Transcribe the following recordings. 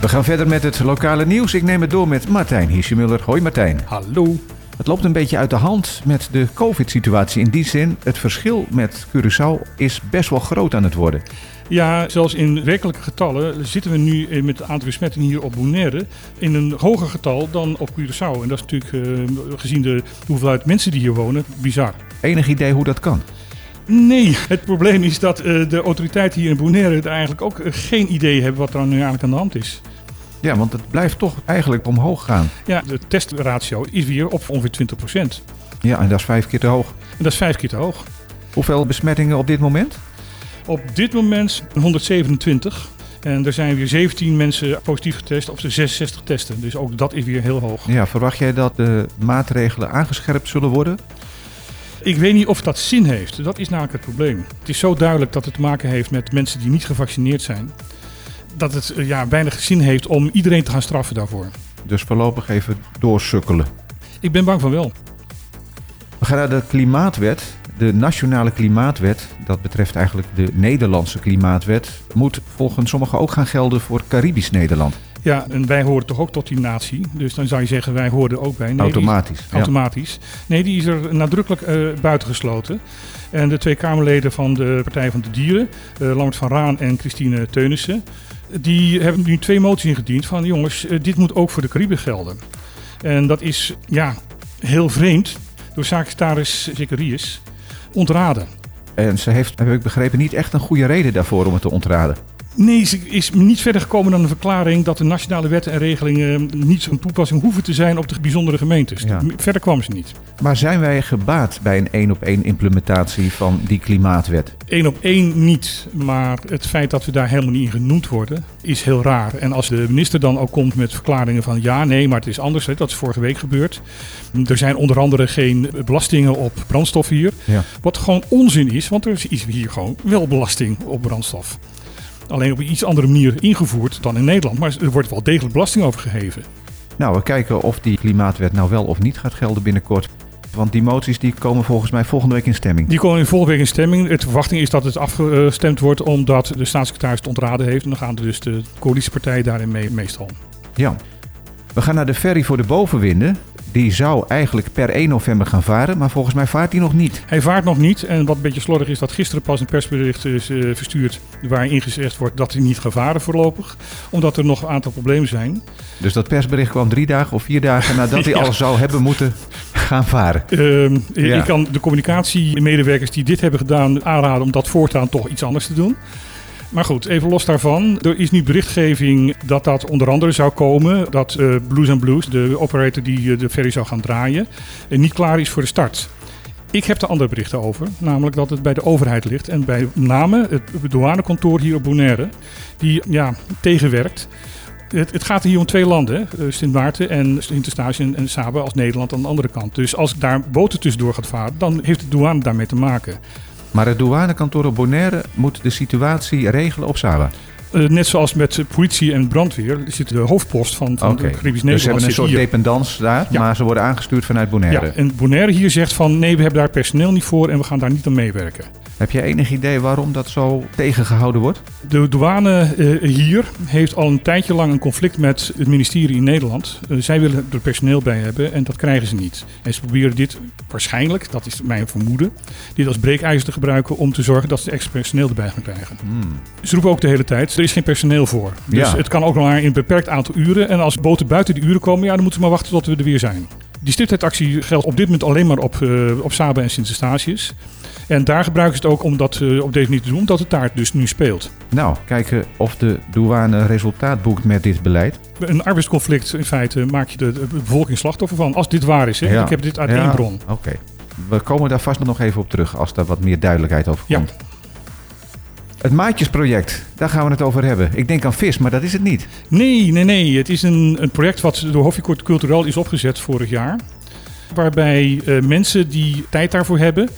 We gaan verder met het lokale nieuws. Ik neem het door met Martijn Hiesjemuller. Hoi Martijn. Hallo. Het loopt een beetje uit de hand met de COVID-situatie. In die zin, het verschil met Curaçao is best wel groot aan het worden. Ja, zelfs in werkelijke getallen zitten we nu met het aantal besmettingen hier op Bonaire in een hoger getal dan op Curaçao. En dat is natuurlijk, uh, gezien de hoeveelheid mensen die hier wonen, bizar. Enig idee hoe dat kan? Nee, het probleem is dat uh, de autoriteiten hier in Bonaire eigenlijk ook geen idee hebben wat er nu eigenlijk aan de hand is. Ja, want het blijft toch eigenlijk omhoog gaan. Ja, de testratio is weer op ongeveer 20%. Ja, en dat is vijf keer te hoog. En dat is vijf keer te hoog. Hoeveel besmettingen op dit moment? Op dit moment 127. En er zijn weer 17 mensen positief getest op de 66 testen. Dus ook dat is weer heel hoog. Ja, verwacht jij dat de maatregelen aangescherpt zullen worden? Ik weet niet of dat zin heeft. Dat is namelijk het probleem. Het is zo duidelijk dat het te maken heeft met mensen die niet gevaccineerd zijn. Dat het ja, weinig zin heeft om iedereen te gaan straffen daarvoor. Dus voorlopig even doorsukkelen. Ik ben bang van wel. We gaan naar de klimaatwet. De nationale klimaatwet, dat betreft eigenlijk de Nederlandse klimaatwet, moet volgens sommigen ook gaan gelden voor Caribisch Nederland. Ja, en wij horen toch ook tot die natie. Dus dan zou je zeggen, wij horen er ook bij. Nee, automatisch. Automatisch. Nee, die is er nadrukkelijk uh, buitengesloten. En de twee Kamerleden van de Partij van de Dieren, uh, Lambert van Raan en Christine Teunissen, die hebben nu twee moties ingediend van jongens, uh, dit moet ook voor de Cariben gelden. En dat is ja, heel vreemd door staatssecretaris Zacharias ontraden. En ze heeft, heb ik begrepen, niet echt een goede reden daarvoor om het te ontraden. Nee, ze is niet verder gekomen dan een verklaring dat de nationale wetten en regelingen niet zo'n toepassing hoeven te zijn op de bijzondere gemeentes. Ja. Verder kwam ze niet. Maar zijn wij gebaat bij een één op één implementatie van die klimaatwet? Eén op één niet, maar het feit dat we daar helemaal niet in genoemd worden is heel raar. En als de minister dan ook komt met verklaringen van ja, nee, maar het is anders, hè, dat is vorige week gebeurd. Er zijn onder andere geen belastingen op brandstof hier. Ja. Wat gewoon onzin is, want er is hier gewoon wel belasting op brandstof. Alleen op een iets andere manier ingevoerd dan in Nederland. Maar er wordt wel degelijk belasting over gegeven. Nou, we kijken of die klimaatwet nou wel of niet gaat gelden binnenkort. Want die moties die komen volgens mij volgende week in stemming. Die komen volgende week in stemming. De verwachting is dat het afgestemd wordt omdat de staatssecretaris het ontraden heeft. En dan gaan dus de coalitiepartijen daarin mee meestal. Ja. We gaan naar de ferry voor de bovenwinden. Die zou eigenlijk per 1 november gaan varen, maar volgens mij vaart hij nog niet. Hij vaart nog niet. En wat een beetje slordig is dat gisteren pas een persbericht is uh, verstuurd. waarin gezegd wordt dat hij niet gaat varen voorlopig. Omdat er nog een aantal problemen zijn. Dus dat persbericht kwam drie dagen of vier dagen nadat hij al zou hebben moeten gaan varen. Uh, ja. Ik kan de communicatiemedewerkers die dit hebben gedaan aanraden om dat voortaan toch iets anders te doen. Maar goed, even los daarvan. Er is nu berichtgeving dat dat onder andere zou komen. Dat uh, Blues and Blues, de operator die de ferry zou gaan draaien, niet klaar is voor de start. Ik heb er andere berichten over, namelijk dat het bij de overheid ligt en bij name het douanekantoor hier op Bonaire, die ja, tegenwerkt. Het, het, gaat hier om twee landen, Sint Maarten en Sint-Eustatius en, en Saba als Nederland aan de andere kant. Dus als daar boten tussendoor gaat varen, dan heeft de douane daarmee te maken. Maar het douanekantoor op Bonaire moet de situatie regelen op Saba. Uh, net zoals met politie en brandweer zit de hoofdpost van, van okay. Caribisch Nederland. Dus ze hebben een soort dependance daar, ja. maar ze worden aangestuurd vanuit Bonaire. Ja, en Bonaire hier zegt van nee, we hebben daar personeel niet voor en we gaan daar niet aan meewerken. Heb je enig idee waarom dat zo tegengehouden wordt? De douane uh, hier heeft al een tijdje lang een conflict met het ministerie in Nederland. Uh, zij willen er personeel bij hebben en dat krijgen ze niet. En ze proberen dit waarschijnlijk, dat is mijn vermoeden, dit als breekijzer te gebruiken om te zorgen dat ze extra personeel erbij gaan krijgen. Hmm. Ze roepen ook de hele tijd, er is geen personeel voor. Dus ja. het kan ook nog maar in een beperkt aantal uren. En als boten buiten die uren komen, ja, dan moeten we maar wachten tot we er weer zijn. Die stiptheidactie geldt op dit moment alleen maar op, uh, op Saba en Sint-Eustatius. En daar gebruiken ze het ook om dat uh, op deze manier te doen, omdat het daar dus nu speelt. Nou, kijken of de douane resultaat boekt met dit beleid. Een arbeidsconflict in feite maak je de, de bevolking slachtoffer van. Als dit waar is, hè? Ja. ik heb dit uit ja. één bron. Oké, okay. we komen daar vast nog even op terug als daar wat meer duidelijkheid over komt. Ja. Het Maatjesproject, daar gaan we het over hebben. Ik denk aan vis, maar dat is het niet. Nee, nee, nee. Het is een, een project wat door Hofficourt Cultureel is opgezet vorig jaar. Waarbij uh, mensen die tijd daarvoor hebben,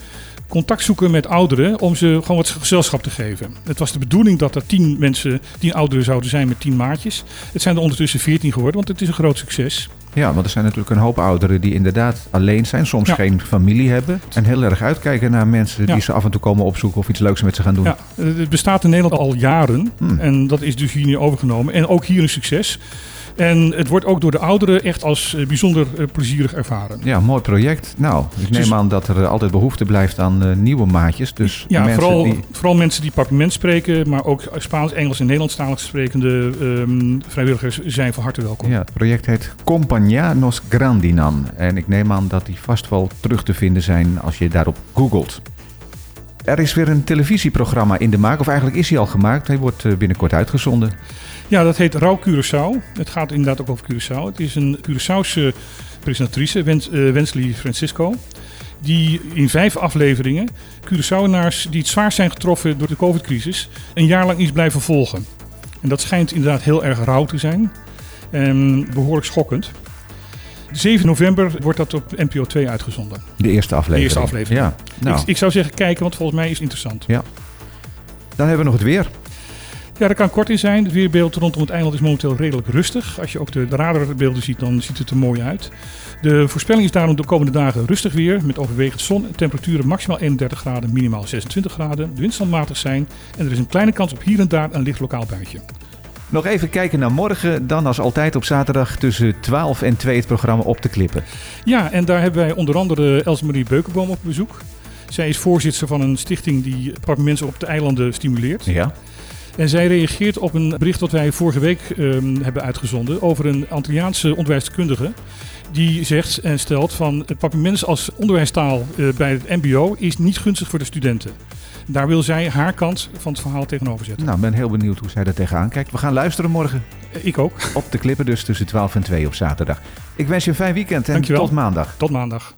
contact zoeken met ouderen om ze gewoon wat gezelschap te geven. Het was de bedoeling dat er tien mensen, tien ouderen zouden zijn met tien maatjes. Het zijn er ondertussen veertien geworden, want het is een groot succes. Ja, want er zijn natuurlijk een hoop ouderen die inderdaad alleen zijn, soms Ja. geen familie hebben. En heel erg uitkijken naar mensen Ja. die ze af en toe komen opzoeken of iets leuks met ze gaan doen. Ja, het bestaat in Nederland al jaren. Hmm. En dat is dus hier nu overgenomen. En ook hier een succes. En het wordt ook door de ouderen echt als eh, bijzonder eh, plezierig ervaren. Ja, mooi project. Nou, ik neem Dus- aan dat er altijd behoefte blijft aan eh, nieuwe maatjes. Dus Ja, mensen vooral, die... vooral mensen die Papiment spreken, maar ook Spaans, Engels en Nederlandstalig sprekende ehm, vrijwilligers zijn van harte welkom. Ja, het project heet Compagnia Nos Grandinan. En ik neem aan dat die vast wel terug te vinden zijn als je daarop googelt. Er is weer een televisieprogramma in de maak, of eigenlijk is hij al gemaakt. Hij wordt eh, binnenkort uitgezonden. Ja, dat heet Rauw Curaçao. Het gaat inderdaad ook over Curaçao. Het is een Curaçaose presentatrice, Wens, eh, Wensley Francisco. Die in vijf afleveringen Curaçaoenaars die het zwaar zijn getroffen door de COVID-crisis... een jaar lang is blijven volgen. En dat schijnt inderdaad heel erg rauw te zijn. En behoorlijk schokkend. 7 november wordt dat op NPO 2 uitgezonden. De eerste aflevering. eerste aflevering. Ja, nou, Ik, ik zou zeggen kijken, want volgens mij is het interessant. dan hebben we nog het weer. Ja, daar kan kort in zijn. Het weerbeeld rondom het eiland is momenteel redelijk rustig. Als je ook de, de radarbeelden ziet, dan ziet het er mooi uit. De voorspelling is daarom de komende dagen rustig weer. Met overwegend zon en temperaturen maximaal 31 graden, minimaal 26 graden. De wind zal matig zijn en er is een kleine kans op hier en daar een licht lokaal buitje. Nog even kijken naar morgen. Dan als altijd op zaterdag tussen 12 en 2 het programma op te klippen. Ja, en daar hebben wij onder andere Elsemarie Beukenboom op bezoek. Zij is voorzitter van een stichting die mensen op de eilanden stimuleert. Ja. En zij reageert op een bericht dat wij vorige week ehm, hebben uitgezonden over een Antilliaanse onderwijskundige. Die zegt en stelt van het papiermens als onderwijstaal eh, bij het mbo is niet gunstig voor de studenten. Daar wil zij haar kant van het verhaal tegenover zetten. Nou, ik ben heel benieuwd hoe zij er tegenaan kijkt. We gaan luisteren morgen Eh, Ik ook. op de klippen dus tussen 12 en 2 op zaterdag. Ik wens je een fijn weekend en Dankjewel. tot maandag. Tot maandag.